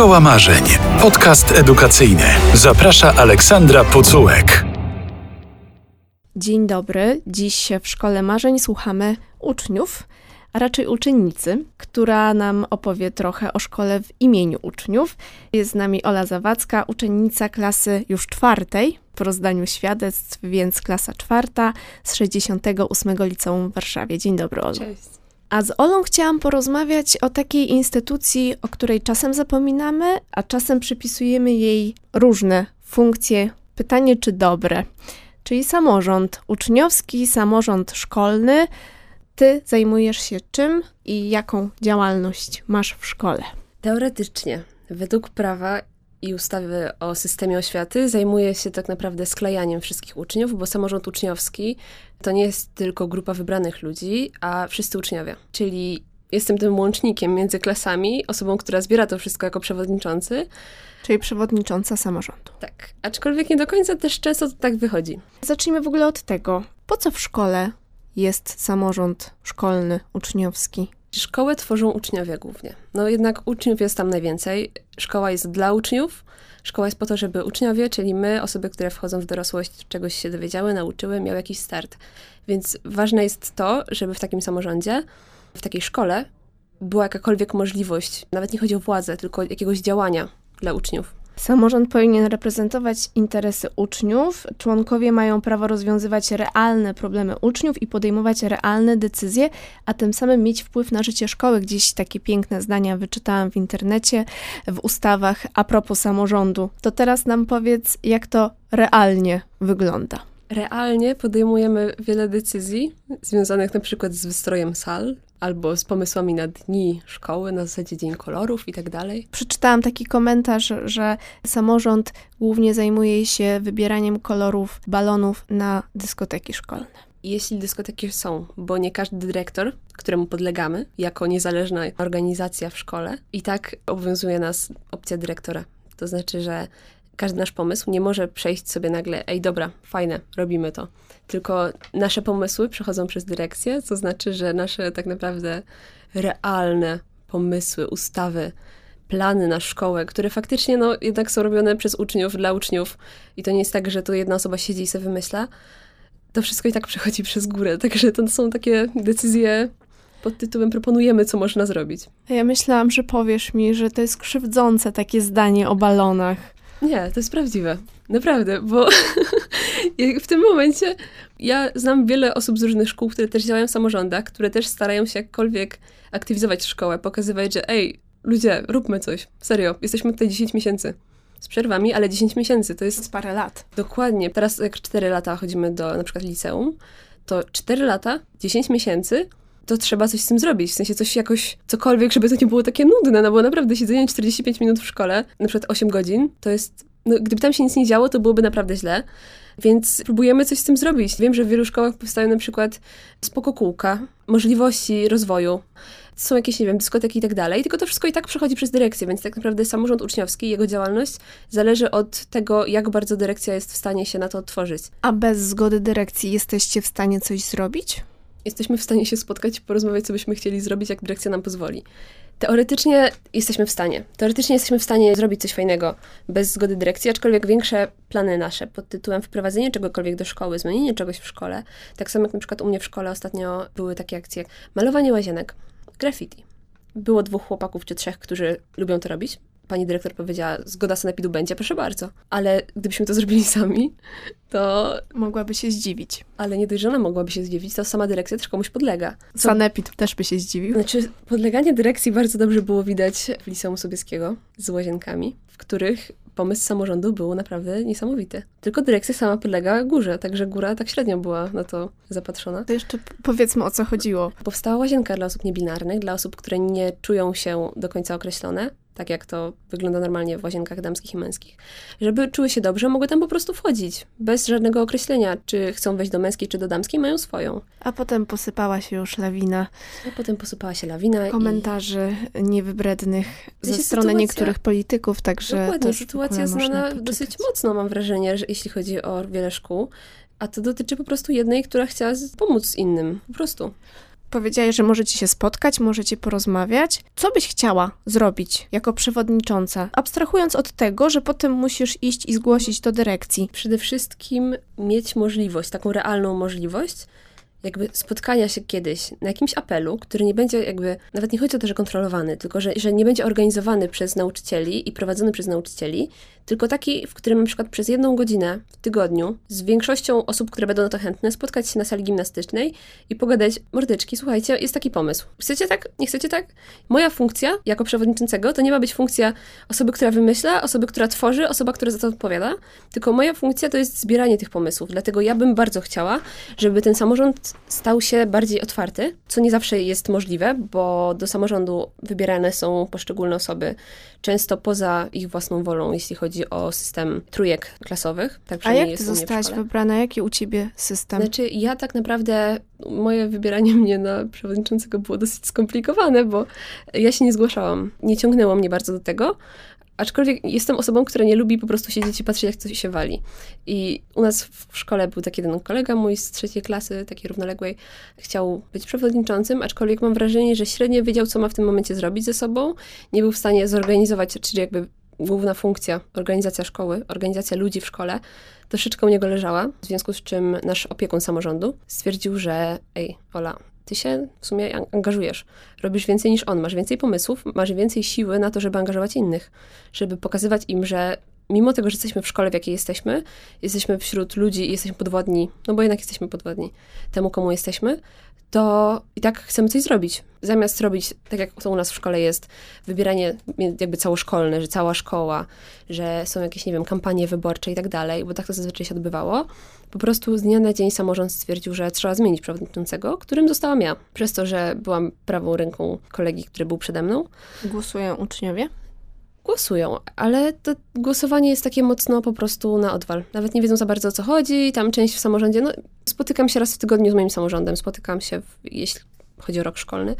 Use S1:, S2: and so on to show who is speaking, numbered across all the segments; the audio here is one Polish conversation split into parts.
S1: Szkoła Marzeń. Podcast edukacyjny. Zaprasza Aleksandra Pucułek.
S2: Dzień dobry. Dziś w Szkole Marzeń słuchamy uczniów, a raczej uczennicy, która nam opowie trochę o szkole w imieniu uczniów. Jest z nami Ola Zawadzka, uczennica klasy już czwartej po rozdaniu świadectw, więc klasa czwarta z 68 Liceum w Warszawie. Dzień dobry, Olu.
S3: Cześć.
S2: A z Olą chciałam porozmawiać o takiej instytucji, o której czasem zapominamy, a czasem przypisujemy jej różne funkcje. Pytanie, czy dobre? Czyli samorząd uczniowski, samorząd szkolny. Ty zajmujesz się czym i jaką działalność masz w szkole?
S3: Teoretycznie, według prawa i ustawy o systemie oświaty zajmuje się tak naprawdę sklejaniem wszystkich uczniów, bo samorząd uczniowski to nie jest tylko grupa wybranych ludzi, a wszyscy uczniowie. Czyli jestem tym łącznikiem między klasami, osobą, która zbiera to wszystko jako przewodniczący.
S2: Czyli przewodnicząca samorządu.
S3: Tak, aczkolwiek nie do końca też często to tak wychodzi.
S2: Zacznijmy w ogóle od tego, po co w szkole jest samorząd szkolny, uczniowski?
S3: Szkołę tworzą uczniowie głównie. No jednak uczniów jest tam najwięcej. Szkoła jest dla uczniów. Szkoła jest po to, żeby uczniowie, czyli my, osoby, które wchodzą w dorosłość, czegoś się dowiedziały, nauczyły, miały jakiś start. Więc ważne jest to, żeby w takim samorządzie, w takiej szkole była jakakolwiek możliwość, nawet nie chodzi o władzę, tylko jakiegoś działania dla uczniów.
S2: Samorząd powinien reprezentować interesy uczniów. Członkowie mają prawo rozwiązywać realne problemy uczniów i podejmować realne decyzje, a tym samym mieć wpływ na życie szkoły. Gdzieś takie piękne zdania wyczytałam w internecie, w ustawach a propos samorządu. To teraz nam powiedz, jak to realnie wygląda.
S3: Realnie podejmujemy wiele decyzji związanych na przykład z wystrojem sal, albo z pomysłami na dni szkoły, na zasadzie Dzień Kolorów i tak dalej.
S2: Przeczytałam taki komentarz, że samorząd głównie zajmuje się wybieraniem kolorów balonów na dyskoteki szkolne.
S3: Jeśli dyskoteki są, bo nie każdy dyrektor, któremu podlegamy, jako niezależna organizacja w szkole, i tak obowiązuje nas opcja dyrektora. To znaczy, że każdy nasz pomysł nie może przejść sobie nagle, ej, dobra, fajne, robimy to. Tylko nasze pomysły przechodzą przez dyrekcję, co znaczy, że nasze tak naprawdę realne pomysły, ustawy, plany na szkołę, które faktycznie no, jednak są robione przez uczniów, dla uczniów i to nie jest tak, że tu jedna osoba siedzi i sobie wymyśla, to wszystko i tak przechodzi przez górę. Także to są takie decyzje pod tytułem proponujemy, co można zrobić.
S2: Ja myślałam, że powiesz mi, że to jest krzywdzące takie zdanie o balonach.
S3: Nie, to jest prawdziwe. Naprawdę, bo w tym momencie ja znam wiele osób z różnych szkół, które też działają w samorządach, które też starają się jakkolwiek aktywizować szkołę, pokazywać, że ej, ludzie, róbmy coś. Serio, jesteśmy tutaj 10 miesięcy. Z przerwami, ale 10 miesięcy to jest...
S2: To jest parę lat.
S3: Dokładnie. Teraz jak 4 lata chodzimy do na przykład liceum, to 4 lata, 10 miesięcy to trzeba coś z tym zrobić. W sensie coś jakoś, cokolwiek, żeby to nie było takie nudne, no bo naprawdę siedzenie 45 minut w szkole, na przykład 8 godzin, to jest, no gdyby tam się nic nie działo, to byłoby naprawdę źle. Więc próbujemy coś z tym zrobić. Wiem, że w wielu szkołach powstają na przykład spoko kółka, możliwości rozwoju, są jakieś, nie wiem, dyskoteki i tak dalej, tylko to wszystko i tak przechodzi przez dyrekcję, więc tak naprawdę samorząd uczniowski, jego działalność zależy od tego, jak bardzo dyrekcja jest w stanie się na to otworzyć.
S2: A bez zgody dyrekcji jesteście w stanie coś zrobić?
S3: Jesteśmy w stanie się spotkać i porozmawiać, co byśmy chcieli zrobić, jak dyrekcja nam pozwoli. Teoretycznie jesteśmy w stanie. Teoretycznie jesteśmy w stanie zrobić coś fajnego bez zgody dyrekcji, aczkolwiek większe plany nasze pod tytułem wprowadzenie czegokolwiek do szkoły, zmienienie czegoś w szkole, tak samo jak na przykład u mnie w szkole ostatnio były takie akcje jak malowanie łazienek, graffiti. Było dwóch chłopaków czy trzech, którzy lubią to robić pani dyrektor powiedziała, zgoda sanepidu będzie, proszę bardzo. Ale gdybyśmy to zrobili sami, to...
S2: Mogłaby się zdziwić.
S3: Ale nie dość, że ona mogłaby się zdziwić, to sama dyrekcja też komuś podlega.
S2: Co... Sanepid też by się zdziwił.
S3: Znaczy, podleganie dyrekcji bardzo dobrze było widać w Liceum Sobieskiego z łazienkami, w których pomysł samorządu był naprawdę niesamowity. Tylko dyrekcja sama podlega górze, także góra tak średnio była na to zapatrzona.
S2: To jeszcze powiedzmy o co chodziło.
S3: Powstała łazienka dla osób niebinarnych, dla osób, które nie czują się do końca określone tak jak to wygląda normalnie w łazienkach damskich i męskich. Żeby czuły się dobrze, mogły tam po prostu wchodzić, bez żadnego określenia, czy chcą wejść do męskiej, czy do damskiej, mają swoją.
S2: A potem posypała się już lawina.
S3: A potem posypała się lawina.
S2: Komentarzy i... niewybrednych ze strony sytuacja... niektórych polityków, także.
S3: Dokładnie, sytuacja znana dosyć mocno, mam wrażenie, że jeśli chodzi o wiele szkół. A to dotyczy po prostu jednej, która chciała pomóc innym. Po prostu.
S2: Powiedziałaś, że możecie się spotkać, możecie porozmawiać. Co byś chciała zrobić jako przewodnicząca? Abstrahując od tego, że potem musisz iść i zgłosić do dyrekcji.
S3: Przede wszystkim mieć możliwość, taką realną możliwość, jakby spotkania się kiedyś na jakimś apelu, który nie będzie jakby, nawet nie chodzi o to, że kontrolowany, tylko że, że nie będzie organizowany przez nauczycieli i prowadzony przez nauczycieli, tylko taki, w którym na przykład przez jedną godzinę w tygodniu z większością osób, które będą na to chętne, spotkać się na sali gimnastycznej i pogadać, mordeczki, słuchajcie, jest taki pomysł. Chcecie tak? Nie chcecie tak? Moja funkcja jako przewodniczącego to nie ma być funkcja osoby, która wymyśla, osoby, która tworzy, osoba, która za to odpowiada, tylko moja funkcja to jest zbieranie tych pomysłów. Dlatego ja bym bardzo chciała, żeby ten samorząd stał się bardziej otwarty, co nie zawsze jest możliwe, bo do samorządu wybierane są poszczególne osoby, często poza ich własną wolą, jeśli chodzi o system trójek klasowych. Tak
S2: A jak ty zostałaś wybrana? Jaki u ciebie system?
S3: Znaczy, ja tak naprawdę, moje wybieranie mnie na przewodniczącego było dosyć skomplikowane, bo ja się nie zgłaszałam. Nie ciągnęło mnie bardzo do tego. Aczkolwiek jestem osobą, która nie lubi po prostu siedzieć i patrzeć, jak coś się wali. I u nas w szkole był taki jeden kolega mój z trzeciej klasy, takiej równoległej, chciał być przewodniczącym, aczkolwiek mam wrażenie, że średnio wiedział, co ma w tym momencie zrobić ze sobą. Nie był w stanie zorganizować, czyli jakby główna funkcja, organizacja szkoły, organizacja ludzi w szkole, troszeczkę u niego leżała, w związku z czym nasz opiekun samorządu stwierdził, że ej, Ola, ty się w sumie an- angażujesz, robisz więcej niż on, masz więcej pomysłów, masz więcej siły na to, żeby angażować innych, żeby pokazywać im, że mimo tego, że jesteśmy w szkole, w jakiej jesteśmy, jesteśmy wśród ludzi i jesteśmy podwładni, no bo jednak jesteśmy podwładni temu, komu jesteśmy, to i tak chcemy coś zrobić. Zamiast robić, tak jak to u nas w szkole jest, wybieranie jakby całoszkolne, że cała szkoła, że są jakieś, nie wiem, kampanie wyborcze i tak dalej, bo tak to zazwyczaj się odbywało, po prostu z dnia na dzień samorząd stwierdził, że trzeba zmienić przewodniczącego, którym zostałam ja. Przez to, że byłam prawą ręką kolegi, który był przede mną,
S2: Głosują uczniowie?
S3: Głosują, ale to głosowanie jest takie mocno po prostu na odwal. Nawet nie wiedzą za bardzo o co chodzi, tam część w samorządzie, no spotykam się raz w tygodniu z moim samorządem, spotykam się, w, jeśli chodzi o rok szkolny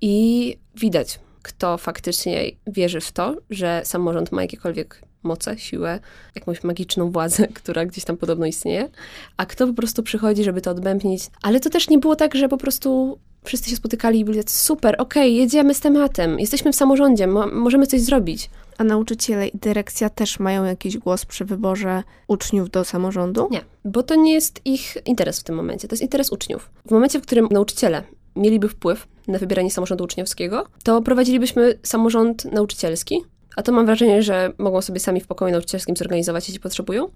S3: i widać, kto faktycznie wierzy w to, że samorząd ma jakiekolwiek moce, siłę, jakąś magiczną władzę, która gdzieś tam podobno istnieje, a kto po prostu przychodzi, żeby to odbębnić. Ale to też nie było tak, że po prostu wszyscy się spotykali i byli super, okej, jedziemy z tematem, jesteśmy w samorządzie, mo- możemy coś zrobić.
S2: A nauczyciele i dyrekcja też mają jakiś głos przy wyborze uczniów do samorządu?
S3: Nie, bo to nie jest ich interes w tym momencie, to jest interes uczniów. W momencie, w którym nauczyciele mieliby wpływ na wybieranie samorządu uczniowskiego, to prowadzilibyśmy samorząd nauczycielski, a to mam wrażenie, że mogą sobie sami w pokoju nauczycielskim zorganizować, jeśli potrzebują.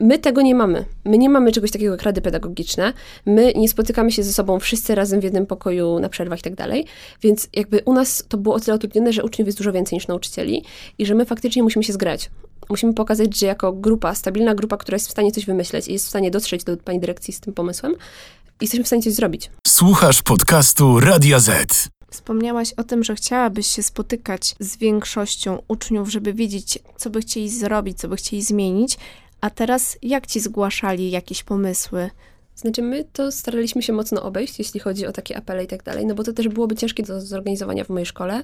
S3: My tego nie mamy. My nie mamy czegoś takiego jak rady pedagogiczne. My nie spotykamy się ze sobą wszyscy razem w jednym pokoju na przerwach i tak dalej. Więc jakby u nas to było o tyle utrudnione, że uczniów jest dużo więcej niż nauczycieli i że my faktycznie musimy się zgrać. Musimy pokazać, że jako grupa, stabilna grupa, która jest w stanie coś wymyśleć i jest w stanie dotrzeć do pani dyrekcji z tym pomysłem, jesteśmy w stanie coś zrobić.
S1: Słuchasz podcastu Radia Z.
S2: Wspomniałaś o tym, że chciałabyś się spotykać z większością uczniów, żeby wiedzieć, co by chcieli zrobić, co by chcieli zmienić. A teraz jak ci zgłaszali jakieś pomysły?
S3: Znaczy, my to staraliśmy się mocno obejść, jeśli chodzi o takie apele i tak dalej, no bo to też byłoby ciężkie do zorganizowania w mojej szkole,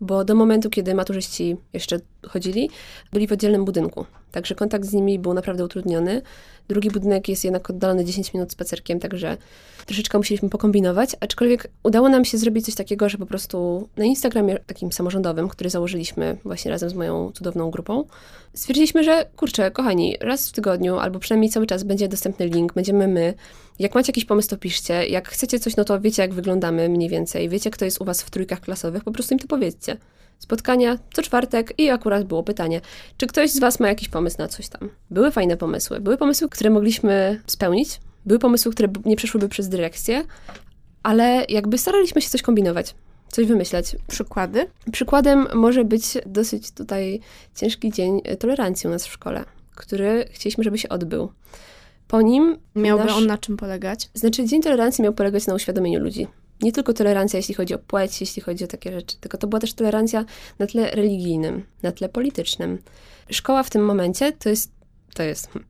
S3: bo do momentu, kiedy maturzyści jeszcze chodzili, byli w oddzielnym budynku. Także kontakt z nimi był naprawdę utrudniony. Drugi budynek jest jednak oddalony 10 minut spacerkiem, także troszeczkę musieliśmy pokombinować, aczkolwiek udało nam się zrobić coś takiego, że po prostu na Instagramie takim samorządowym, który założyliśmy właśnie razem z moją cudowną grupą, stwierdziliśmy, że kurczę, kochani, raz w tygodniu albo przynajmniej cały czas będzie dostępny link, będziemy my. Jak macie jakiś pomysł, to piszcie. Jak chcecie coś, no to wiecie, jak wyglądamy mniej więcej. Wiecie, kto jest u was w trójkach klasowych, po prostu im to powiedzcie. Spotkania co czwartek i akurat było pytanie, czy ktoś z was ma jakiś pomysł na coś tam. Były fajne pomysły. Były pomysły, które mogliśmy spełnić. Były pomysły, które nie przeszłyby przez dyrekcję, ale jakby staraliśmy się coś kombinować, coś wymyślać.
S2: Przykłady?
S3: Przykładem może być dosyć tutaj ciężki dzień tolerancji u nas w szkole, który chcieliśmy, żeby się odbył. Po nim
S2: Miałby
S3: nasz-
S2: on na czym polegać?
S3: Znaczy, Dzień Tolerancji miał polegać na uświadomieniu ludzi. Nie tylko tolerancja, jeśli chodzi o płeć, jeśli chodzi o takie rzeczy, tylko to była też tolerancja na tle religijnym, na tle politycznym. Szkoła w tym momencie to jest. To jest hmm.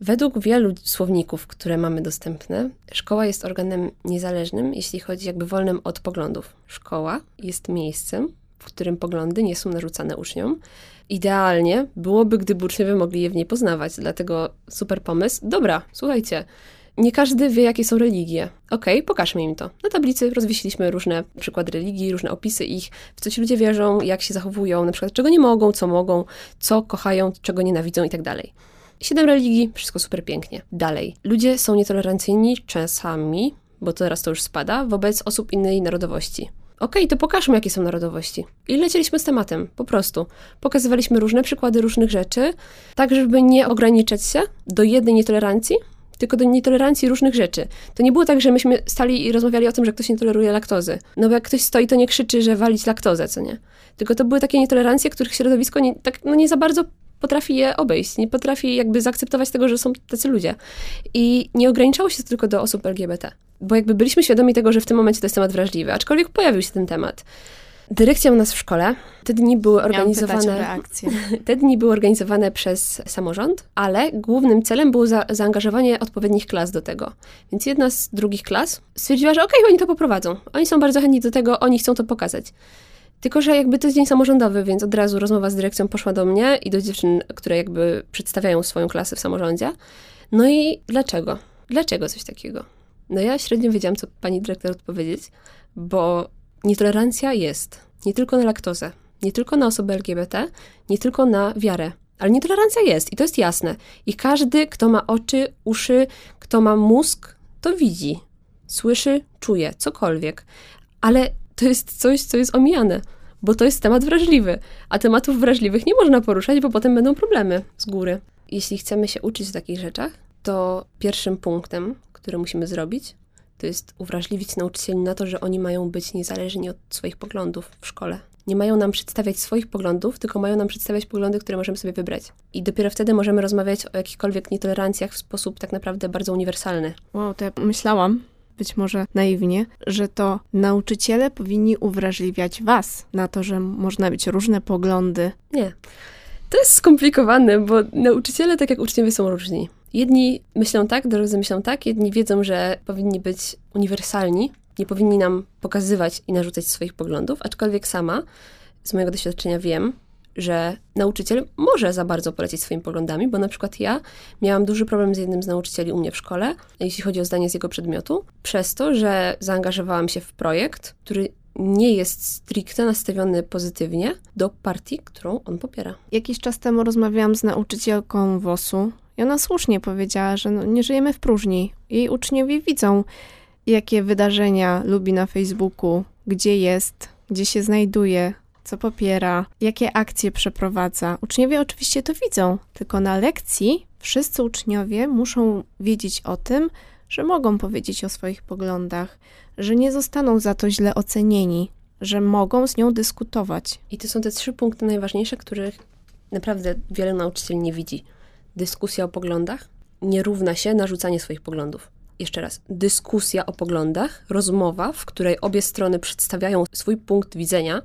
S3: Według wielu słowników, które mamy dostępne, szkoła jest organem niezależnym, jeśli chodzi jakby wolnym od poglądów. Szkoła jest miejscem, w którym poglądy nie są narzucane uczniom. Idealnie byłoby, gdyby uczniowie mogli je w niej poznawać, dlatego super pomysł. Dobra, słuchajcie, nie każdy wie, jakie są religie. Okej, okay, pokażmy im to. Na tablicy rozwiesiliśmy różne przykłady religii, różne opisy ich, w co ci ludzie wierzą, jak się zachowują, na przykład czego nie mogą, co mogą, co kochają, czego nienawidzą i tak dalej. Siedem religii, wszystko super pięknie. Dalej. Ludzie są nietolerancyjni czasami, bo teraz to już spada, wobec osób innej narodowości. Okej, okay, to pokażmy, jakie są narodowości. I lecieliśmy z tematem, po prostu. Pokazywaliśmy różne przykłady różnych rzeczy, tak żeby nie ograniczać się do jednej nietolerancji, tylko do nietolerancji różnych rzeczy. To nie było tak, że myśmy stali i rozmawiali o tym, że ktoś nie toleruje laktozy. No bo jak ktoś stoi, to nie krzyczy, że walić laktozę, co nie? Tylko to były takie nietolerancje, których środowisko nie, tak, no nie za bardzo potrafi je obejść, nie potrafi jakby zaakceptować tego, że są tacy ludzie. I nie ograniczało się to tylko do osób LGBT, bo jakby byliśmy świadomi tego, że w tym momencie to jest temat wrażliwy, aczkolwiek pojawił się ten temat. Dyrekcja u nas w szkole, te dni były organizowane. Te dni były organizowane przez samorząd, ale głównym celem było za, zaangażowanie odpowiednich klas do tego. Więc jedna z drugich klas stwierdziła, że okej, okay, oni to poprowadzą. Oni są bardzo chętni do tego, oni chcą to pokazać. Tylko, że jakby to jest dzień samorządowy, więc od razu rozmowa z dyrekcją poszła do mnie i do dziewczyn, które jakby przedstawiają swoją klasę w samorządzie. No i dlaczego? Dlaczego coś takiego? No ja średnio wiedziałam, co pani dyrektor odpowiedzieć, bo nietolerancja jest nie tylko na laktozę, nie tylko na osoby LGBT, nie tylko na wiarę, ale nietolerancja jest i to jest jasne. I każdy, kto ma oczy, uszy, kto ma mózg, to widzi, słyszy, czuje, cokolwiek. Ale to jest coś, co jest omijane, bo to jest temat wrażliwy, a tematów wrażliwych nie można poruszać, bo potem będą problemy z góry. Jeśli chcemy się uczyć o takich rzeczach, to pierwszym punktem, który musimy zrobić, to jest uwrażliwić nauczycieli na to, że oni mają być niezależni od swoich poglądów w szkole. Nie mają nam przedstawiać swoich poglądów, tylko mają nam przedstawiać poglądy, które możemy sobie wybrać. I dopiero wtedy możemy rozmawiać o jakichkolwiek nietolerancjach w sposób tak naprawdę bardzo uniwersalny.
S2: Wow, to ja myślałam, być może naiwnie, że to nauczyciele powinni uwrażliwiać was na to, że można mieć różne poglądy.
S3: Nie. To jest skomplikowane, bo nauczyciele, tak jak uczniowie, są różni. Jedni myślą tak, drudzy myślą tak, jedni wiedzą, że powinni być uniwersalni, nie powinni nam pokazywać i narzucać swoich poglądów, aczkolwiek sama z mojego doświadczenia wiem, że nauczyciel może za bardzo polecieć swoimi poglądami, bo na przykład ja miałam duży problem z jednym z nauczycieli u mnie w szkole, jeśli chodzi o zdanie z jego przedmiotu, przez to, że zaangażowałam się w projekt, który nie jest stricte nastawiony pozytywnie do partii, którą on popiera.
S2: Jakiś czas temu rozmawiałam z nauczycielką WOS-u i ona słusznie powiedziała, że no, nie żyjemy w próżni. Jej uczniowie widzą, jakie wydarzenia lubi na Facebooku, gdzie jest, gdzie się znajduje, co popiera, jakie akcje przeprowadza. Uczniowie oczywiście to widzą, tylko na lekcji wszyscy uczniowie muszą wiedzieć o tym, że mogą powiedzieć o swoich poglądach, że nie zostaną za to źle ocenieni, że mogą z nią dyskutować.
S3: I to są te trzy punkty najważniejsze, których naprawdę wiele nauczycieli nie widzi. Dyskusja o poglądach nie równa się narzucanie swoich poglądów. Jeszcze raz, dyskusja o poglądach, rozmowa, w której obie strony przedstawiają swój punkt widzenia,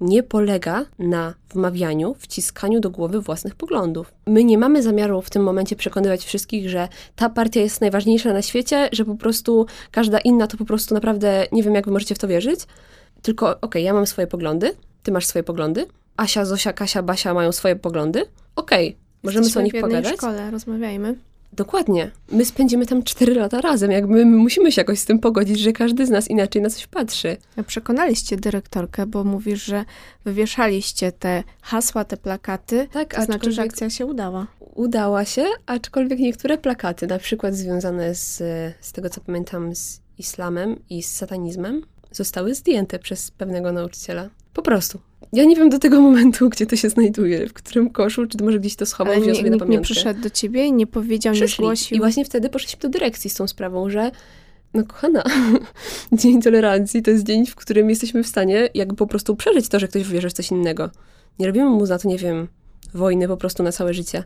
S3: nie polega na wmawianiu, wciskaniu do głowy własnych poglądów. My nie mamy zamiaru w tym momencie przekonywać wszystkich, że ta partia jest najważniejsza na świecie, że po prostu każda inna to po prostu naprawdę nie wiem, jak wy możecie w to wierzyć. Tylko, okej, okay, ja mam swoje poglądy, ty masz swoje poglądy, Asia, Zosia, Kasia, Basia mają swoje poglądy. Okej, okay, możemy sobie o nich pogadać.
S2: w szkole, rozmawiajmy.
S3: Dokładnie. My spędzimy tam cztery lata razem. Jakby my musimy się jakoś z tym pogodzić, że każdy z nas inaczej na coś patrzy.
S2: Przekonaliście dyrektorkę, bo mówisz, że wywieszaliście te hasła, te plakaty. Tak, to znaczy, że akcja się udała.
S3: Udała się, aczkolwiek niektóre plakaty, na przykład związane z, z tego, co pamiętam, z islamem i z satanizmem, zostały zdjęte przez pewnego nauczyciela. Po prostu. Ja nie wiem do tego momentu, gdzie to się znajduje, w którym koszu, czy może gdzieś to schował, nie, sobie na
S2: nikt nie przyszedł do ciebie i nie powiedział, Przyszli. nie zgłosił?
S3: I właśnie wtedy poszliśmy do dyrekcji z tą sprawą, że no kochana, Dzień Tolerancji to jest dzień, w którym jesteśmy w stanie jakby po prostu przeżyć to, że ktoś wierzy w coś innego. Nie robimy mu za to, nie wiem, wojny po prostu na całe życie.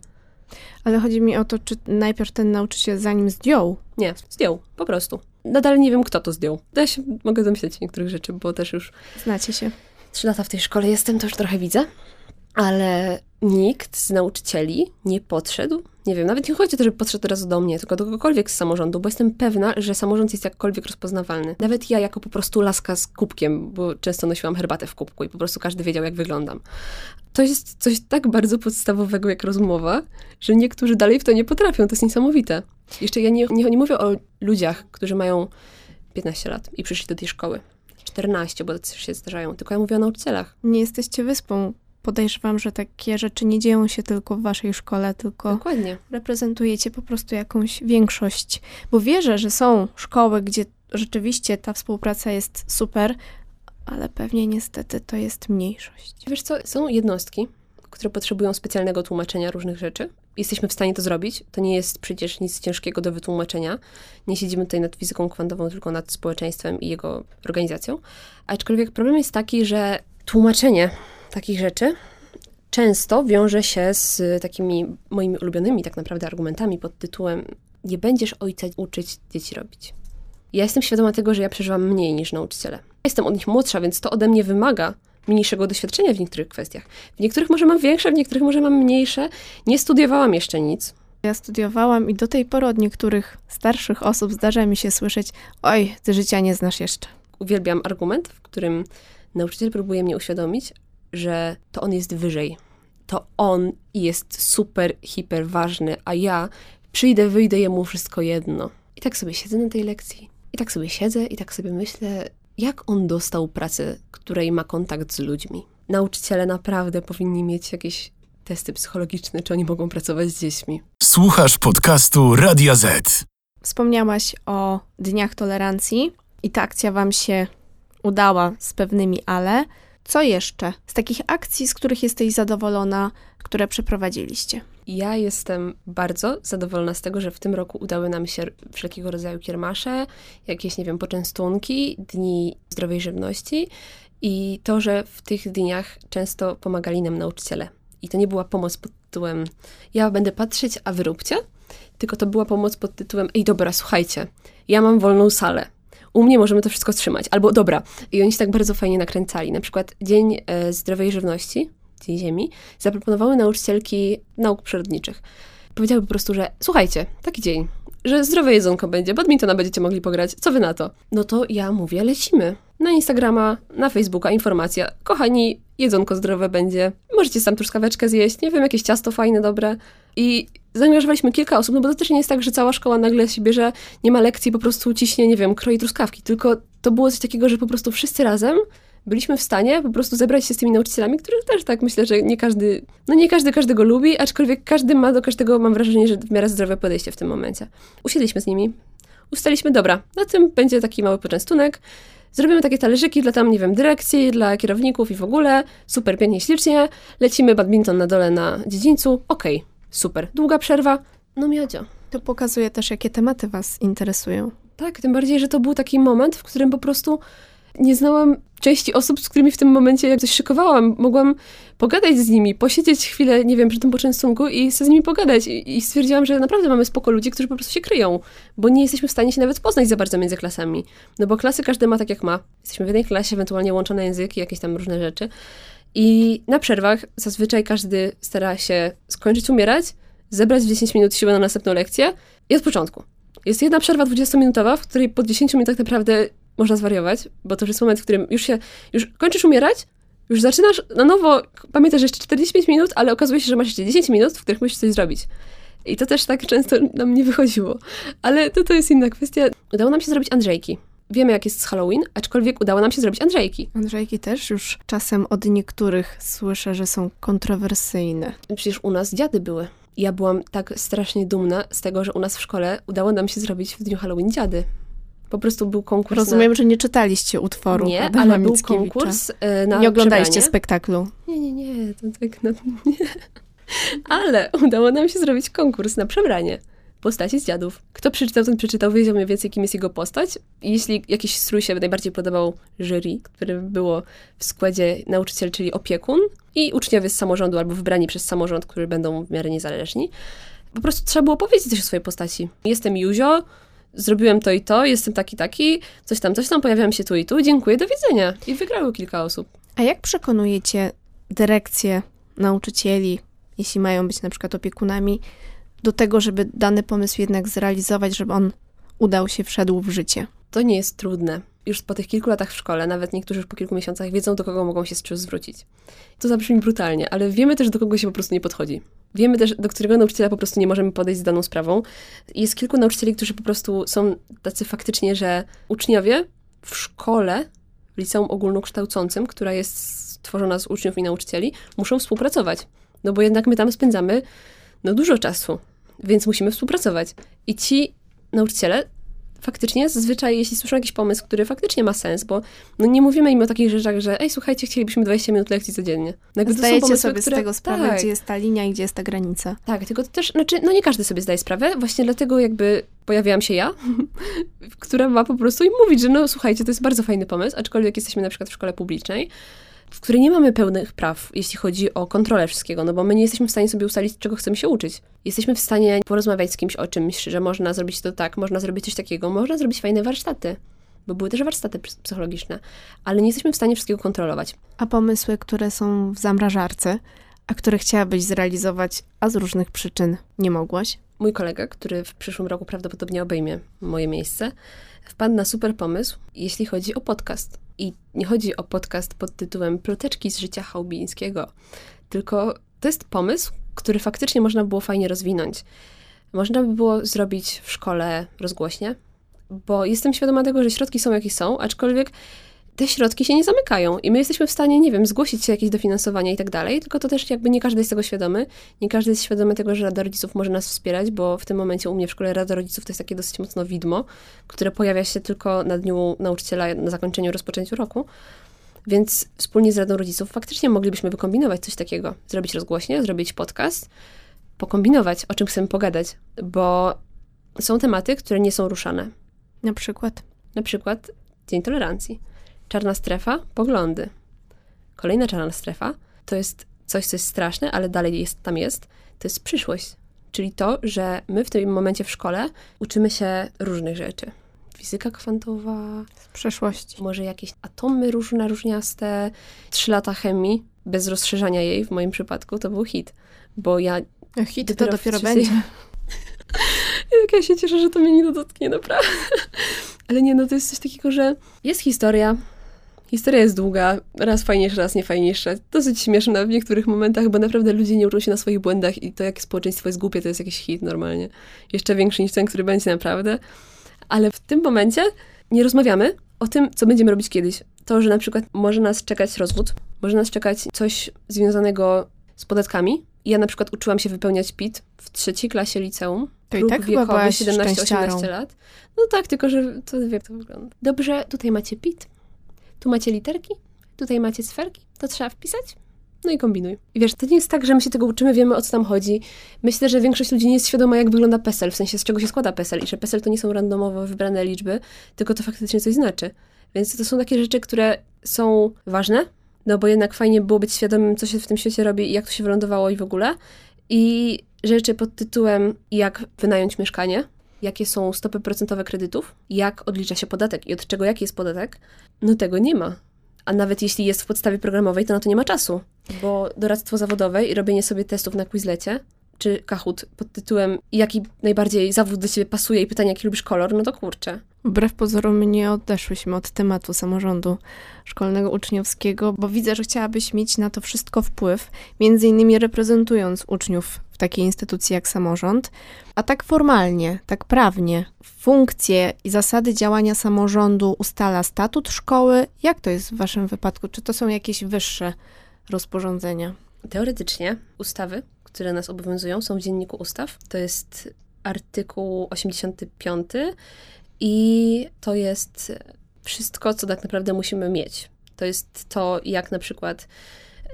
S2: Ale chodzi mi o to, czy najpierw ten nauczyciel zanim zdjął?
S3: Nie, zdjął, po prostu. Nadal nie wiem, kto to zdjął. Ja się mogę domyśleć niektórych rzeczy, bo też już...
S2: Znacie się
S3: trzy lata w tej szkole jestem, to już trochę widzę, ale nikt z nauczycieli nie podszedł. Nie wiem, nawet nie chodzi o to, żeby podszedł teraz do mnie, tylko do kogokolwiek z samorządu, bo jestem pewna, że samorząd jest jakkolwiek rozpoznawalny. Nawet ja, jako po prostu laska z kubkiem, bo często nosiłam herbatę w kubku i po prostu każdy wiedział, jak wyglądam. To jest coś tak bardzo podstawowego jak rozmowa, że niektórzy dalej w to nie potrafią. To jest niesamowite. Jeszcze ja nie, nie, nie mówię o ludziach, którzy mają 15 lat i przyszli do tej szkoły. 14, bo tacy się zdarzają. Tylko ja mówię o nauczycielach.
S2: Nie jesteście wyspą. Podejrzewam, że takie rzeczy nie dzieją się tylko w waszej szkole, tylko
S3: Dokładnie.
S2: reprezentujecie po prostu jakąś większość. Bo wierzę, że są szkoły, gdzie rzeczywiście ta współpraca jest super, ale pewnie niestety to jest mniejszość.
S3: Wiesz co, są jednostki, które potrzebują specjalnego tłumaczenia różnych rzeczy. Jesteśmy w stanie to zrobić. To nie jest przecież nic ciężkiego do wytłumaczenia. Nie siedzimy tutaj nad fizyką kwantową, tylko nad społeczeństwem i jego organizacją. Aczkolwiek problem jest taki, że tłumaczenie takich rzeczy często wiąże się z takimi moimi ulubionymi tak naprawdę argumentami pod tytułem nie będziesz ojca uczyć dzieci robić. Ja jestem świadoma tego, że ja przeżywam mniej niż nauczyciele. Jestem od nich młodsza, więc to ode mnie wymaga mniejszego doświadczenia w niektórych kwestiach. W niektórych może mam większe, w niektórych może mam mniejsze. Nie studiowałam jeszcze nic.
S2: Ja studiowałam i do tej pory od niektórych starszych osób zdarza mi się słyszeć: Oj, ty życia nie znasz jeszcze.
S3: Uwielbiam argument, w którym nauczyciel próbuje mnie uświadomić, że to on jest wyżej. To on jest super, hiper ważny, a ja przyjdę, wyjdę, jemu wszystko jedno. I tak sobie siedzę na tej lekcji. I tak sobie siedzę i tak sobie myślę, jak on dostał pracę, której ma kontakt z ludźmi. Nauczyciele naprawdę powinni mieć jakieś testy psychologiczne, czy oni mogą pracować z dziećmi.
S1: Słuchasz podcastu Radia Z.
S2: Wspomniałaś o dniach tolerancji i ta akcja Wam się udała z pewnymi ale. Co jeszcze z takich akcji, z których jesteś zadowolona, które przeprowadziliście?
S3: Ja jestem bardzo zadowolona z tego, że w tym roku udały nam się wszelkiego rodzaju kiermasze, jakieś, nie wiem, poczęstunki, dni zdrowej żywności i to, że w tych dniach często pomagali nam nauczyciele. I to nie była pomoc pod tytułem ja będę patrzeć, a wy róbcie, tylko to była pomoc pod tytułem ej dobra, słuchajcie, ja mam wolną salę, u mnie możemy to wszystko trzymać. Albo dobra. I oni się tak bardzo fajnie nakręcali. Na przykład Dzień e, Zdrowej Żywności, Dzień Ziemi, zaproponowały nauczycielki nauk przyrodniczych. Powiedziały po prostu, że słuchajcie, taki dzień, że zdrowe jedzonko będzie, badmintona będziecie mogli pograć, co wy na to? No to ja mówię, lecimy. Na Instagrama, na Facebooka informacja. Kochani, jedzonko zdrowe będzie. Możecie sam truskaweczkę zjeść, nie wiem, jakieś ciasto fajne, dobre. I zaangażowaliśmy kilka osób, no bo to też nie jest tak, że cała szkoła nagle się bierze, nie ma lekcji, po prostu ciśnie, nie wiem, kroi truskawki, tylko to było coś takiego, że po prostu wszyscy razem byliśmy w stanie po prostu zebrać się z tymi nauczycielami, których też tak myślę, że nie każdy, no nie każdy każdego lubi, aczkolwiek każdy ma do każdego, mam wrażenie, że w miarę zdrowe podejście w tym momencie. Usiedliśmy z nimi, ustaliśmy, dobra, na tym będzie taki mały poczęstunek, zrobimy takie talerzyki dla tam, nie wiem, dyrekcji, dla kierowników i w ogóle, super, pięknie, ślicznie, lecimy badminton na dole na dziedzińcu, okej, okay, super, długa przerwa, no miodzio.
S2: To pokazuje też, jakie tematy Was interesują.
S3: Tak, tym bardziej, że to był taki moment, w którym po prostu nie znałam części osób, z którymi w tym momencie jak coś szykowałam. Mogłam pogadać z nimi, posiedzieć chwilę, nie wiem, przy tym poczęstunku i sobie z nimi pogadać. I, I, stwierdziłam, że naprawdę mamy spoko ludzi, którzy po prostu się kryją, bo nie jesteśmy w stanie się nawet poznać za bardzo między klasami. No bo klasy każdy ma tak, jak ma. Jesteśmy w jednej klasie, ewentualnie łączone języki, jakieś tam różne rzeczy. I na przerwach zazwyczaj każdy stara się skończyć umierać, zebrać w 10 minut siłę na następną lekcję i od początku. Jest jedna przerwa 20-minutowa, w której po 10 minutach naprawdę można zwariować, bo to już jest moment, w którym już się, już kończysz umierać, już zaczynasz na nowo, pamiętasz jeszcze 45 minut, ale okazuje się, że masz jeszcze 10 minut, w których musisz coś zrobić. I to też tak często nam nie wychodziło. Ale to, to jest inna kwestia. Udało nam się zrobić Andrzejki. Wiemy, jak jest z Halloween, aczkolwiek udało nam się zrobić Andrzejki.
S2: Andrzejki też już czasem od niektórych słyszę, że są kontrowersyjne.
S3: Przecież u nas dziady były. Ja byłam tak strasznie dumna z tego, że u nas w szkole udało nam się zrobić w dniu Halloween dziady. Po prostu był konkurs.
S2: Rozumiem,
S3: na...
S2: że nie czytaliście utworu.
S3: Nie, Adama ale był konkurs e, na
S2: Nie oglądaliście
S3: przebranie.
S2: spektaklu.
S3: Nie, nie, nie, to tak no, nie. Ale udało nam się zrobić konkurs na przebranie postaci z dziadów. Kto przeczytał, ten przeczytał, wiedział mniej więcej, kim jest jego postać. Jeśli jakiś strój się najbardziej podobał jury, które było w składzie nauczyciel, czyli opiekun i uczniowie z samorządu albo wybrani przez samorząd, którzy będą w miarę niezależni, po prostu trzeba było powiedzieć coś o swojej postaci. Jestem Juzio, zrobiłem to i to, jestem taki, taki, coś tam, coś tam, pojawiam się tu i tu, dziękuję, do widzenia. I wygrało kilka osób.
S2: A jak przekonujecie dyrekcję, nauczycieli, jeśli mają być na przykład opiekunami, do tego, żeby dany pomysł jednak zrealizować, żeby on udał się, wszedł w życie?
S3: To nie jest trudne. Już po tych kilku latach w szkole, nawet niektórzy już po kilku miesiącach wiedzą, do kogo mogą się z czym zwrócić. To zabrzmi brutalnie, ale wiemy też, do kogo się po prostu nie podchodzi. Wiemy też, do którego nauczyciela po prostu nie możemy podejść z daną sprawą. Jest kilku nauczycieli, którzy po prostu są tacy faktycznie, że uczniowie w szkole, w liceum ogólnokształcącym, która jest stworzona z uczniów i nauczycieli, muszą współpracować. No bo jednak my tam spędzamy no, dużo czasu, więc musimy współpracować. I ci nauczyciele faktycznie zazwyczaj, jeśli słyszą jakiś pomysł, który faktycznie ma sens, bo no nie mówimy im o takich rzeczach, że ej, słuchajcie, chcielibyśmy 20 minut lekcji codziennie.
S2: Jakby Zdajecie pomysły, sobie które... z tego sprawę, tak. gdzie jest ta linia i gdzie jest ta granica.
S3: Tak, tylko to też, znaczy, no nie każdy sobie zdaje sprawę, właśnie dlatego jakby pojawiłam się ja, która ma po prostu im mówić, że no słuchajcie, to jest bardzo fajny pomysł, aczkolwiek jesteśmy na przykład w szkole publicznej, w której nie mamy pełnych praw, jeśli chodzi o kontrolę wszystkiego, no bo my nie jesteśmy w stanie sobie ustalić, czego chcemy się uczyć. Jesteśmy w stanie porozmawiać z kimś o czymś, że można zrobić to tak, można zrobić coś takiego, można zrobić fajne warsztaty, bo były też warsztaty psychologiczne, ale nie jesteśmy w stanie wszystkiego kontrolować.
S2: A pomysły, które są w zamrażarce, a które chciałabyś zrealizować, a z różnych przyczyn nie mogłaś?
S3: Mój kolega, który w przyszłym roku prawdopodobnie obejmie moje miejsce, wpadł na super pomysł, jeśli chodzi o podcast. I nie chodzi o podcast pod tytułem Ploteczki z życia Chałbińskiego, tylko to jest pomysł, który faktycznie można było fajnie rozwinąć. Można by było zrobić w szkole rozgłośnie, bo jestem świadoma tego, że środki są jakie są, aczkolwiek te środki się nie zamykają i my jesteśmy w stanie, nie wiem, zgłosić się jakieś dofinansowania i tak dalej, tylko to też jakby nie każdy jest tego świadomy. Nie każdy jest świadomy tego, że Rada Rodziców może nas wspierać, bo w tym momencie u mnie w szkole Rada Rodziców to jest takie dosyć mocno widmo, które pojawia się tylko na dniu nauczyciela na zakończeniu, rozpoczęciu roku. Więc wspólnie z Radą Rodziców faktycznie moglibyśmy wykombinować coś takiego. Zrobić rozgłośnie, zrobić podcast, pokombinować, o czym chcemy pogadać, bo są tematy, które nie są ruszane.
S2: Na przykład?
S3: Na przykład Dzień Tolerancji Czarna strefa, poglądy. Kolejna czarna strefa to jest coś, co jest straszne, ale dalej jest, tam jest. To jest przyszłość. Czyli to, że my w tym momencie w szkole uczymy się różnych rzeczy. Fizyka kwantowa.
S2: Z przeszłości.
S3: Może jakieś atomy różne, różniaste. Trzy lata chemii, bez rozszerzania jej w moim przypadku, to był hit. Bo ja...
S2: A hit dopiero to dopiero będzie.
S3: Jak ja się cieszę, że to mnie nie dotknie, naprawdę. Ale nie, no to jest coś takiego, że jest historia, Historia jest długa, raz fajniejsza, raz niefajniejsza. Dosyć śmieszna w niektórych momentach, bo naprawdę ludzie nie uczą się na swoich błędach i to, jakie społeczeństwo jest głupie, to jest jakiś hit normalnie. Jeszcze większy niż ten, który będzie naprawdę. Ale w tym momencie nie rozmawiamy o tym, co będziemy robić kiedyś. To, że na przykład może nas czekać rozwód, może nas czekać coś związanego z podatkami. Ja na przykład uczyłam się wypełniać PIT w trzeciej klasie liceum.
S2: To i tak wiekowy 17-18
S3: lat. No tak, tylko że to wie, jak to wygląda. Dobrze, tutaj macie PIT tu macie literki, tutaj macie sferki, to trzeba wpisać, no i kombinuj. I wiesz, to nie jest tak, że my się tego uczymy, wiemy o co tam chodzi. Myślę, że większość ludzi nie jest świadoma, jak wygląda PESEL, w sensie z czego się składa PESEL i że PESEL to nie są randomowo wybrane liczby, tylko to faktycznie coś znaczy. Więc to są takie rzeczy, które są ważne, no bo jednak fajnie było być świadomym, co się w tym świecie robi i jak to się wylądowało i w ogóle. I rzeczy pod tytułem jak wynająć mieszkanie, jakie są stopy procentowe kredytów, jak odlicza się podatek i od czego jaki jest podatek, no tego nie ma. A nawet jeśli jest w podstawie programowej, to na to nie ma czasu, bo doradztwo zawodowe i robienie sobie testów na Quizlecie, czy Kahoot pod tytułem jaki najbardziej zawód do ciebie pasuje i pytanie, jaki lubisz kolor, no to kurczę.
S2: Wbrew pozorom nie odeszłyśmy od tematu samorządu szkolnego uczniowskiego, bo widzę, że chciałabyś mieć na to wszystko wpływ, między innymi reprezentując uczniów w takiej instytucji jak samorząd. A tak formalnie, tak prawnie, funkcje i zasady działania samorządu ustala statut szkoły. Jak to jest w Waszym wypadku? Czy to są jakieś wyższe rozporządzenia?
S3: Teoretycznie ustawy, które nas obowiązują, są w dzienniku ustaw. To jest artykuł 85 i to jest wszystko, co tak naprawdę musimy mieć. To jest to, jak na przykład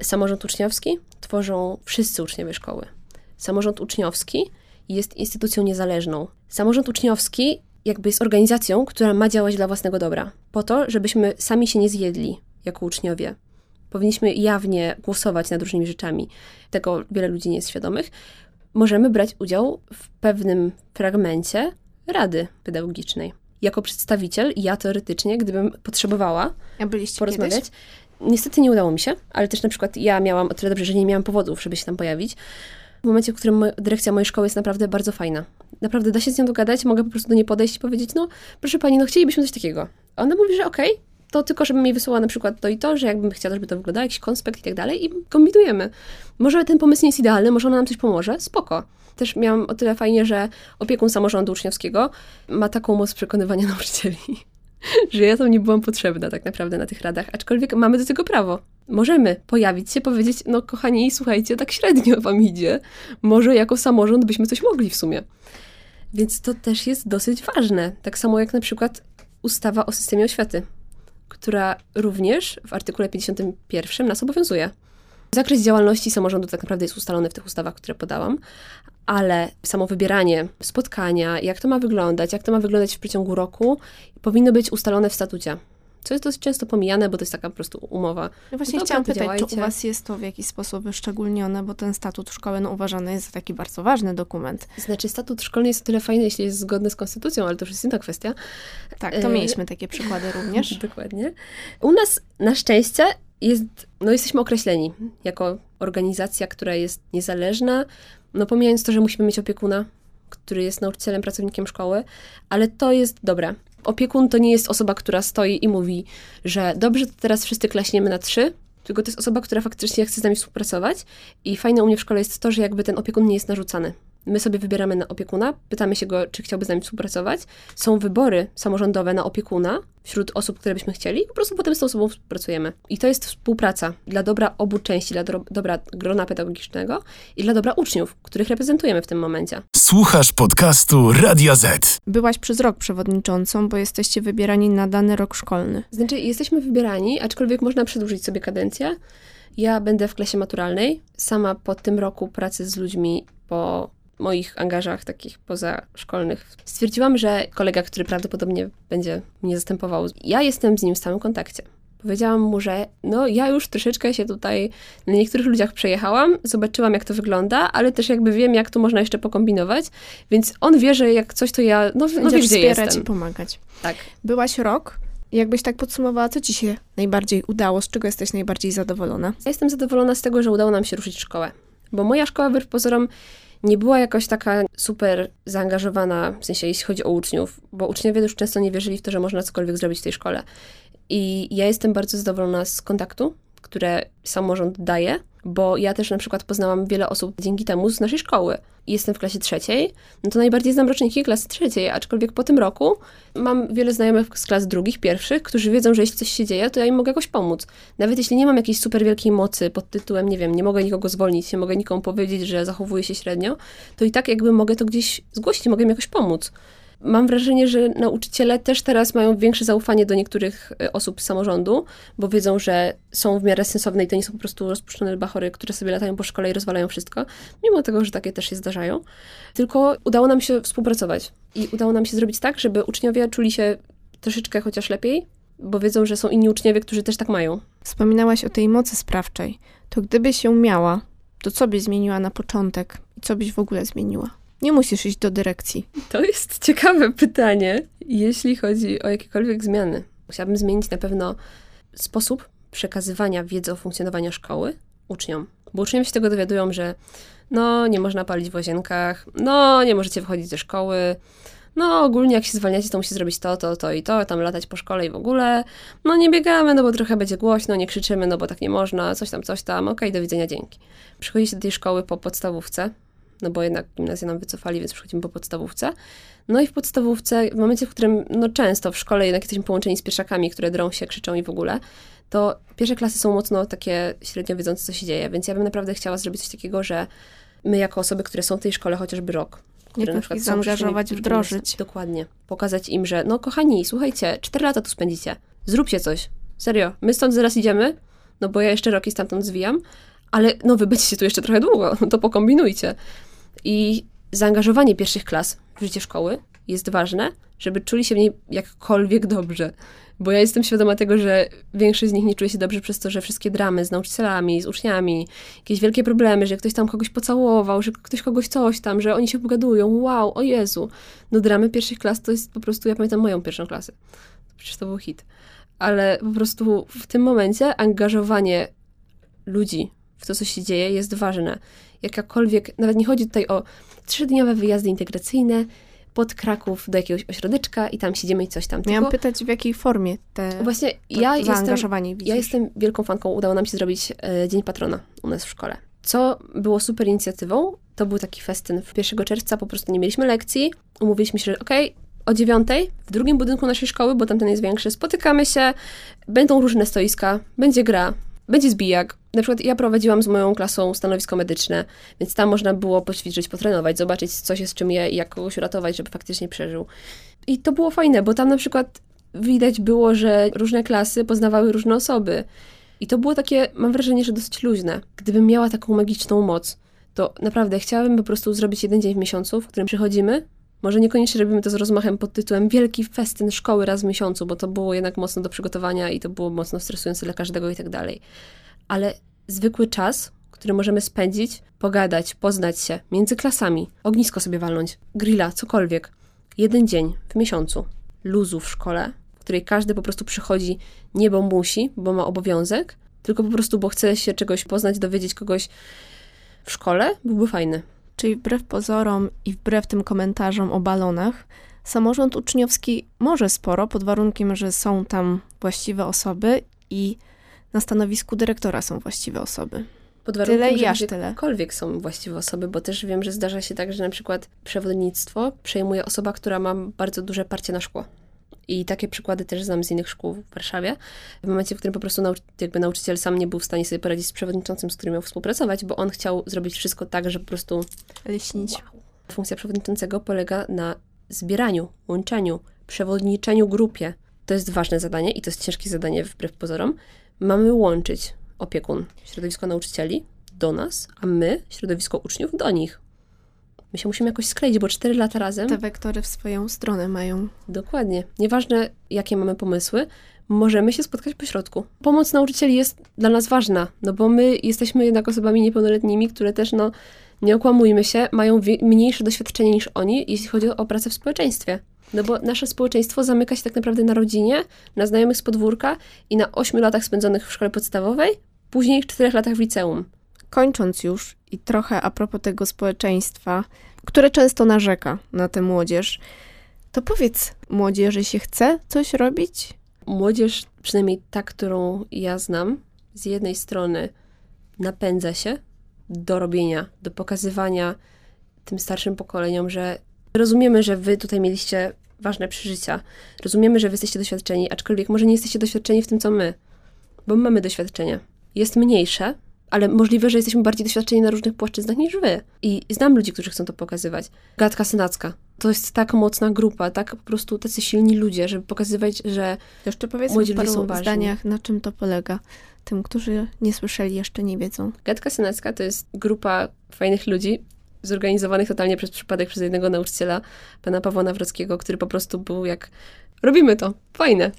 S3: samorząd uczniowski tworzą wszyscy uczniowie szkoły. Samorząd uczniowski jest instytucją niezależną. Samorząd uczniowski jakby jest organizacją, która ma działać dla własnego dobra, po to, żebyśmy sami się nie zjedli jako uczniowie. Powinniśmy jawnie głosować nad różnymi rzeczami. Tego wiele ludzi nie jest świadomych. Możemy brać udział w pewnym fragmencie rady pedagogicznej. Jako przedstawiciel, ja teoretycznie, gdybym potrzebowała
S2: ja
S3: porozmawiać,
S2: kiedyś?
S3: niestety nie udało mi się, ale też na przykład ja miałam o tyle dobrze, że nie miałam powodów, żeby się tam pojawić. W momencie, w którym dyrekcja mojej szkoły jest naprawdę bardzo fajna. Naprawdę da się z nią dogadać, mogę po prostu do niej podejść i powiedzieć, no proszę pani, no chcielibyśmy coś takiego. A ona mówi, że okej, okay, to tylko, żebym mi wysłała na przykład to i to, że jakbym chciała, żeby to wyglądało, jakiś konspekt i tak dalej i kombinujemy. Może ten pomysł nie jest idealny, może ona nam coś pomoże, spoko. Też miałam o tyle fajnie, że opiekun samorządu uczniowskiego ma taką moc przekonywania nauczycieli, że ja tam nie byłam potrzebna tak naprawdę na tych radach, aczkolwiek mamy do tego prawo. Możemy pojawić się, powiedzieć, no kochani, słuchajcie, tak średnio wam idzie. Może jako samorząd byśmy coś mogli w sumie. Więc to też jest dosyć ważne. Tak samo jak na przykład ustawa o systemie oświaty, która również w artykule 51 nas obowiązuje. Zakres działalności samorządu tak naprawdę jest ustalony w tych ustawach, które podałam, ale samo wybieranie spotkania, jak to ma wyglądać, jak to ma wyglądać w przeciągu roku, powinno być ustalone w statucie. Co jest dosyć często pomijane, bo to jest taka po prostu umowa.
S2: Ja właśnie
S3: Dobra,
S2: chciałam pytać, czy u Was jest to w jakiś sposób wyszczególnione, bo ten statut szkoły no, uważany jest za taki bardzo ważny dokument.
S3: Znaczy, statut szkolny jest o tyle fajny, jeśli jest zgodny z konstytucją, ale to już jest inna kwestia.
S2: Tak, to
S3: E,
S2: mieliśmy takie przykłady również.
S3: Dokładnie. U nas na szczęście jest, no jesteśmy określeni jako organizacja, która jest niezależna, no pomijając to, że musimy mieć opiekuna, który jest nauczycielem, pracownikiem szkoły, ale to jest dobre. Opiekun to nie jest osoba, która stoi i mówi, że dobrze, to teraz wszyscy klaśniemy na trzy, tylko to jest osoba, która faktycznie chce z nami współpracować i fajne u mnie w szkole jest to, że jakby ten opiekun nie jest narzucany. My sobie wybieramy na opiekuna, pytamy się go, czy chciałby z nami współpracować. Są wybory samorządowe na opiekuna wśród osób, które byśmy chcieli, i po prostu potem z tą osobą współpracujemy. I to jest współpraca dla dobra obu części, dla dro- dobra grona pedagogicznego i dla dobra uczniów, których reprezentujemy w tym momencie.
S1: Słuchasz podcastu Radia Z.
S2: Byłaś przez rok przewodniczącą, bo jesteście wybierani na dany rok szkolny.
S3: Znaczy, jesteśmy wybierani, aczkolwiek można przedłużyć sobie kadencję. Ja będę w klasie maturalnej. Sama po tym roku pracy z ludźmi, po moich angażach takich pozaszkolnych, stwierdziłam, że kolega, który prawdopodobnie będzie mnie zastępował, ja jestem z nim w stałym kontakcie. Powiedziałam mu, że no ja już troszeczkę się tutaj na niektórych ludziach przejechałam, zobaczyłam jak to wygląda, ale też jakby wiem jak tu można jeszcze pokombinować, więc on wie, że jak coś to ja, no, no wie
S2: Będziesz
S3: gdzie
S2: wspierać
S3: jestem.
S2: i pomagać.
S3: Tak.
S2: Byłaś rok. Jakbyś tak podsumowała, co ci się najbardziej udało, z czego jesteś najbardziej zadowolona?
S3: Ja jestem zadowolona z tego, że udało nam się ruszyć szkołę. Bo moja szkoła, wbrew pozorom, nie była jakoś taka super zaangażowana, w sensie jeśli chodzi o uczniów, bo uczniowie już często nie wierzyli w to, że można cokolwiek zrobić w tej szkole. I ja jestem bardzo zadowolona z kontaktu, które samorząd daje, bo ja też na przykład poznałam wiele osób dzięki temu z naszej szkoły. Jestem w klasie trzeciej, no to najbardziej znam roczniki klasy trzeciej, aczkolwiek po tym roku mam wiele znajomych z klas drugich, pierwszych, którzy wiedzą, że jeśli coś się dzieje, to ja im mogę jakoś pomóc. Nawet jeśli nie mam jakiejś super wielkiej mocy pod tytułem, nie wiem, nie mogę nikogo zwolnić, nie mogę nikomu powiedzieć, że zachowuje się średnio, to i tak jakby mogę to gdzieś zgłosić, mogę im jakoś pomóc. Mam wrażenie, że nauczyciele też teraz mają większe zaufanie do niektórych y, osób z samorządu, bo wiedzą, że są w miarę sensowne i to nie są po prostu rozpuszczone bachory, które sobie latają po szkole i rozwalają wszystko, mimo tego, że takie też się zdarzają. Tylko udało nam się współpracować i udało nam się zrobić tak, żeby uczniowie czuli się troszeczkę chociaż lepiej, bo wiedzą, że są inni uczniowie, którzy też tak mają.
S2: Wspominałaś o tej mocy sprawczej. To gdybyś ją miała, to co byś zmieniła na początek i co byś w ogóle zmieniła? Nie musisz iść do dyrekcji.
S3: To jest ciekawe pytanie, jeśli chodzi o jakiekolwiek zmiany. Chciałabym zmienić na pewno sposób przekazywania wiedzy o funkcjonowaniu szkoły uczniom. Bo uczniowie się tego dowiadują, że no, nie można palić w łazienkach, no, nie możecie wychodzić ze szkoły, no, ogólnie jak się zwalniacie, to musi zrobić to, to, to i to, tam latać po szkole i w ogóle. No, nie biegamy, no bo trochę będzie głośno, nie krzyczymy, no bo tak nie można, coś tam, coś tam, okej, do widzenia, dzięki. Przychodzicie do tej szkoły po podstawówce, no bo jednak gimnazję nam wycofali, więc przychodzimy po podstawówce. No i w podstawówce, w momencie, w którym no często w szkole jednak jesteśmy połączeni z pieszakami, które drą się, krzyczą i w ogóle, to pierwsze klasy są mocno takie średnio wiedzące, co się dzieje, więc ja bym naprawdę chciała zrobić coś takiego, że my jako osoby, które są w tej szkole chociażby rok, które
S2: Jakoś
S3: na przykład
S2: ich zaangażować, wdrożyć.
S3: Dokładnie. Pokazać im, że no kochani, słuchajcie, cztery lata tu spędzicie, zróbcie coś. Serio, my stąd zaraz idziemy, no bo ja jeszcze rok i stamtąd zwijam, ale no wy będziecie tu jeszcze trochę długo, no to pokombinujcie. I zaangażowanie pierwszych klas w życie szkoły jest ważne, żeby czuli się w niej jakkolwiek dobrze. Bo ja jestem świadoma tego, że większość z nich nie czuje się dobrze przez to, że wszystkie dramy z nauczycielami, z uczniami, jakieś wielkie problemy, że ktoś tam kogoś pocałował, że ktoś kogoś coś tam, że oni się pogadują, wow, o Jezu. No dramy pierwszych klas to jest po prostu, ja pamiętam moją pierwszą klasę. Przecież to był hit. Ale po prostu w tym momencie angażowanie ludzi w to, co się dzieje, jest ważne. Jakakolwiek, nawet nie chodzi tutaj o trzydniowe wyjazdy integracyjne, pod Kraków do jakiegoś ośrodeczka i tam siedzimy i coś tam.
S2: Miałam
S3: Tylko
S2: pytać, w jakiej formie te
S3: właśnie ja jestem,
S2: zaangażowanie widzisz.
S3: ja jestem wielką fanką, udało nam się zrobić e, Dzień Patrona u nas w szkole. Co było super inicjatywą, to był taki festyn. 1 czerwca po prostu nie mieliśmy lekcji, umówiliśmy się, że okej, o dziewiątej w drugim budynku naszej szkoły, bo tamten jest większy, spotykamy się, będą różne stoiska, będzie gra, będzie zbijak. Na przykład ja prowadziłam z moją klasą stanowisko medyczne, więc tam można było poćwiczyć, potrenować, zobaczyć, co się z czym je i jak kogoś uratować, żeby faktycznie przeżył. I to było fajne, bo tam na przykład widać było, że różne klasy poznawały różne osoby. I to było takie, mam wrażenie, że dosyć luźne. Gdybym miała taką magiczną moc, to naprawdę chciałabym po prostu zrobić jeden dzień w miesiącu, w którym przychodzimy. Może niekoniecznie robimy to z rozmachem pod tytułem Wielki festyn szkoły raz w miesiącu, bo to było jednak mocno do przygotowania i to było mocno stresujące dla każdego i tak dalej. Ale zwykły czas, który możemy spędzić, pogadać, poznać się między klasami, ognisko sobie walnąć, grilla, cokolwiek. Jeden dzień w miesiącu luzu w szkole, w której każdy po prostu przychodzi nie bo musi, bo ma obowiązek, tylko po prostu bo chce się czegoś poznać, dowiedzieć kogoś w szkole, byłby fajny.
S2: Czyli wbrew pozorom i wbrew tym komentarzom o balonach, samorząd uczniowski może sporo, pod warunkiem, że są tam właściwe osoby i na stanowisku dyrektora są właściwe osoby.
S3: Pod warunkiem,
S2: Tyle i aż tyle.
S3: gdziekolwiek są właściwe osoby, bo też wiem, że zdarza się tak, że na przykład przewodnictwo przejmuje osoba, która ma bardzo duże parcie na szkło. I takie przykłady też znam z innych szkół w Warszawie. W momencie, w którym po prostu nauczy- jakby nauczyciel sam nie był w stanie sobie poradzić z przewodniczącym, z którym miał współpracować, bo on chciał zrobić wszystko tak, że po prostu
S2: Leśnić.
S3: Funkcja przewodniczącego polega na zbieraniu, łączeniu, przewodniczeniu grupie. To jest ważne zadanie i to jest ciężkie zadanie wbrew pozorom. Mamy łączyć opiekun, środowisko nauczycieli do nas, a my, środowisko uczniów, do nich. My się musimy jakoś skleić, bo cztery lata razem.
S2: Te wektory w swoją stronę mają.
S3: Dokładnie. Nieważne, jakie mamy pomysły, możemy się spotkać po środku. Pomoc nauczycieli jest dla nas ważna, no bo my jesteśmy jednak osobami niepełnoletnimi, które też, no, nie okłamujmy się, mają mniejsze doświadczenie niż oni, jeśli chodzi o pracę w społeczeństwie. No bo nasze społeczeństwo zamyka się tak naprawdę na rodzinie, na znajomych z podwórka i na ośmiu latach spędzonych w szkole podstawowej, później czterech latach w liceum.
S2: Kończąc już i trochę a propos tego społeczeństwa, które często narzeka na tę młodzież, to powiedz, młodzieży się chce coś robić?
S3: Młodzież, przynajmniej ta, którą ja znam, z jednej strony napędza się do robienia, do pokazywania tym starszym pokoleniom, że rozumiemy, że wy tutaj mieliście ważne przeżycia, rozumiemy, że wy jesteście doświadczeni, aczkolwiek może nie jesteście doświadczeni w tym, co my, bo my mamy doświadczenie. Jest mniejsze, ale możliwe, że jesteśmy bardziej doświadczeni na różnych płaszczyznach niż wy. I znam ludzi, którzy chcą to pokazywać. Gatka Senacka. To jest tak mocna grupa, tak po prostu tacy silni ludzie, żeby pokazywać, że
S2: Jeszcze powiedzmy
S3: Młodzi
S2: w paru
S3: są ważni.
S2: zdaniach, na czym to polega. Tym, którzy nie słyszeli, jeszcze nie wiedzą.
S3: Gadka Senacka to jest grupa fajnych ludzi, zorganizowanych totalnie przez przypadek przez jednego nauczyciela, pana Pawła Nawrockiego, który po prostu był jak robimy to, fajne.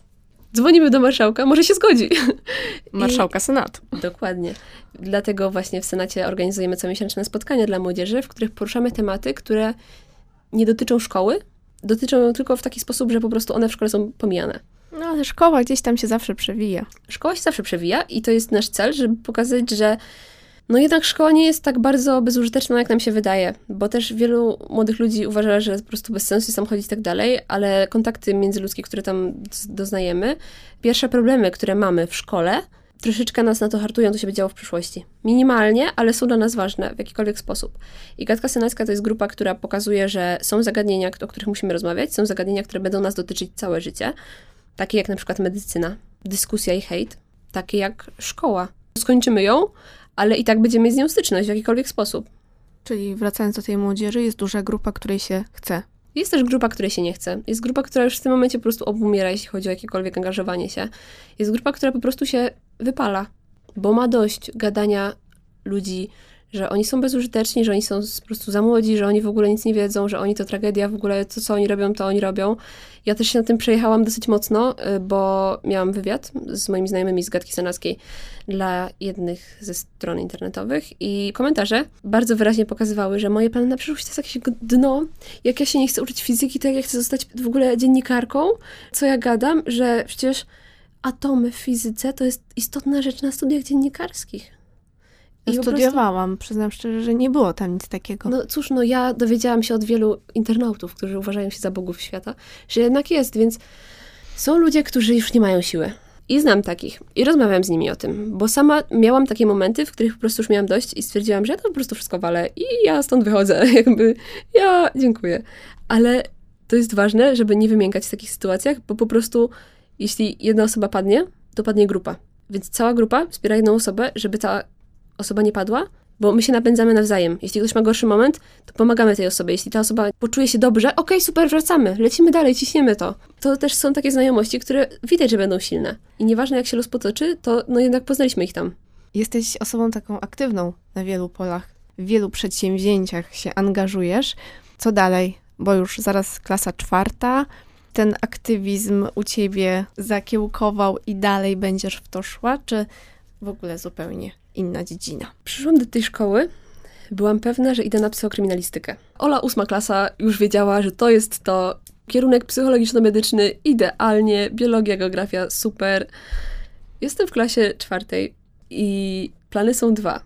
S3: Dzwonimy do marszałka, może się zgodzi.
S2: Marszałka Senatu.
S3: Dokładnie. Dlatego właśnie w Senacie organizujemy comiesięczne spotkania dla młodzieży, w których poruszamy tematy, które nie dotyczą szkoły, dotyczą ją tylko w taki sposób, że po prostu one w szkole są pomijane.
S2: No ale szkoła gdzieś tam się zawsze przewija.
S3: Szkoła się zawsze przewija i to jest nasz cel, żeby pokazać, że no jednak szkoła nie jest tak bardzo bezużyteczna, jak nam się wydaje, bo też wielu młodych ludzi uważa, że po prostu bez sensu jest tam chodzić i tak dalej, ale kontakty międzyludzkie, które tam doznajemy, pierwsze problemy, które mamy w szkole, troszeczkę nas na to hartują, co się będzie działo w przyszłości. Minimalnie, ale są dla nas ważne w jakikolwiek sposób. I Gadka Senacka to jest grupa, która pokazuje, że są zagadnienia, o których musimy rozmawiać, są zagadnienia, które będą nas dotyczyć całe życie, takie jak na przykład medycyna, dyskusja i hejt, takie jak szkoła. Skończymy ją, ale i tak będziemy mieć z nią styczność w jakikolwiek sposób.
S2: Czyli wracając do tej młodzieży, jest duża grupa, której się chce.
S3: Jest też grupa, której się nie chce. Jest grupa, która już w tym momencie po prostu obumiera, jeśli chodzi o jakiekolwiek angażowanie się. Jest grupa, która po prostu się wypala, bo ma dość gadania ludzi, że oni są bezużyteczni, że oni są po prostu za młodzi, że oni w ogóle nic nie wiedzą, że oni to tragedia, w ogóle to, co oni robią, to oni robią. Ja też się na tym przejechałam dosyć mocno, y, bo miałam wywiad z moimi znajomymi z Gadki Senackiej dla jednych ze stron internetowych i komentarze bardzo wyraźnie pokazywały, że moje plany na przyszłość to jest jakieś dno, jak ja się nie chcę uczyć fizyki, to jak ja chcę zostać w ogóle dziennikarką, co ja gadam, że przecież atomy w fizyce to jest istotna rzecz na studiach dziennikarskich. I po prostu-
S2: Studiowałam, przyznam szczerze, że nie było tam nic takiego.
S3: No cóż, no ja dowiedziałam się od wielu internautów, którzy uważają się za bogów świata, że jednak jest, więc są ludzie, którzy już nie mają siły. I znam takich. I rozmawiam z nimi o tym, bo sama miałam takie momenty, w których po prostu już miałam dość i stwierdziłam, że ja to po prostu wszystko walę i ja stąd wychodzę. Jakby ja dziękuję. Ale to jest ważne, żeby nie wymiękać w takich sytuacjach, bo po prostu jeśli jedna osoba padnie, to padnie grupa. Więc cała grupa wspiera jedną osobę, żeby ta osoba nie padła, bo my się napędzamy nawzajem. Jeśli ktoś ma gorszy moment, to pomagamy tej osobie. Jeśli ta osoba poczuje się dobrze, okej, super, wracamy, lecimy dalej, ciśniemy to. To też są takie znajomości, które widać, że będą silne. I nieważne jak się los potoczy, to no jednak poznaliśmy ich tam.
S2: Jesteś osobą taką aktywną na wielu polach, w wielu przedsięwzięciach się angażujesz. Co dalej? Bo już zaraz klasa czwarta. Ten aktywizm u ciebie zakiełkował i dalej będziesz w to szła, czy w ogóle zupełnie inna dziedzina?
S3: Przyszłam do tej szkoły, byłam pewna, że idę na psychokryminalistykę. Ola, ósma klasa, już wiedziała, że to jest to. Kierunek psychologiczno-medyczny idealnie, biologia, geografia super. Jestem w klasie czwartej i plany są dwa.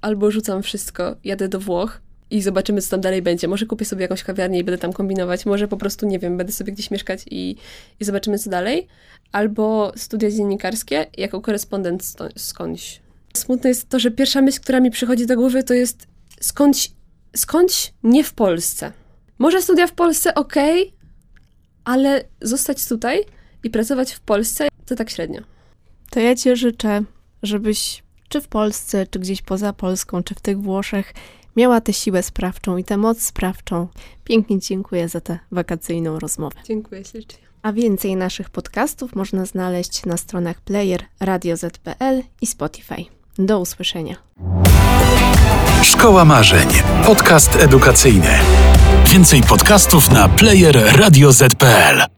S3: Albo rzucam wszystko, jadę do Włoch i zobaczymy, co tam dalej będzie. Może kupię sobie jakąś kawiarnię i będę tam kombinować, może po prostu, nie wiem, będę sobie gdzieś mieszkać i, i zobaczymy, co dalej. Albo studia dziennikarskie jako korespondent skądś. Smutne jest to, że pierwsza myśl, która mi przychodzi do głowy, to jest skądś, skądś nie w Polsce. Może studia w Polsce, okej, ale zostać tutaj i pracować w Polsce, to tak średnio.
S2: To ja ci życzę, żebyś czy w Polsce, czy gdzieś poza Polską, czy w tych Włoszech miała tę siłę sprawczą i tę moc sprawczą. Pięknie dziękuję za tę wakacyjną rozmowę.
S3: Dziękuję ślicznie.
S2: A więcej naszych podcastów można znaleźć na stronach player radioz.pl i Spotify. Do usłyszenia.
S1: Szkoła Marzeń. Podcast edukacyjny. Więcej podcastów na player radioz.pl.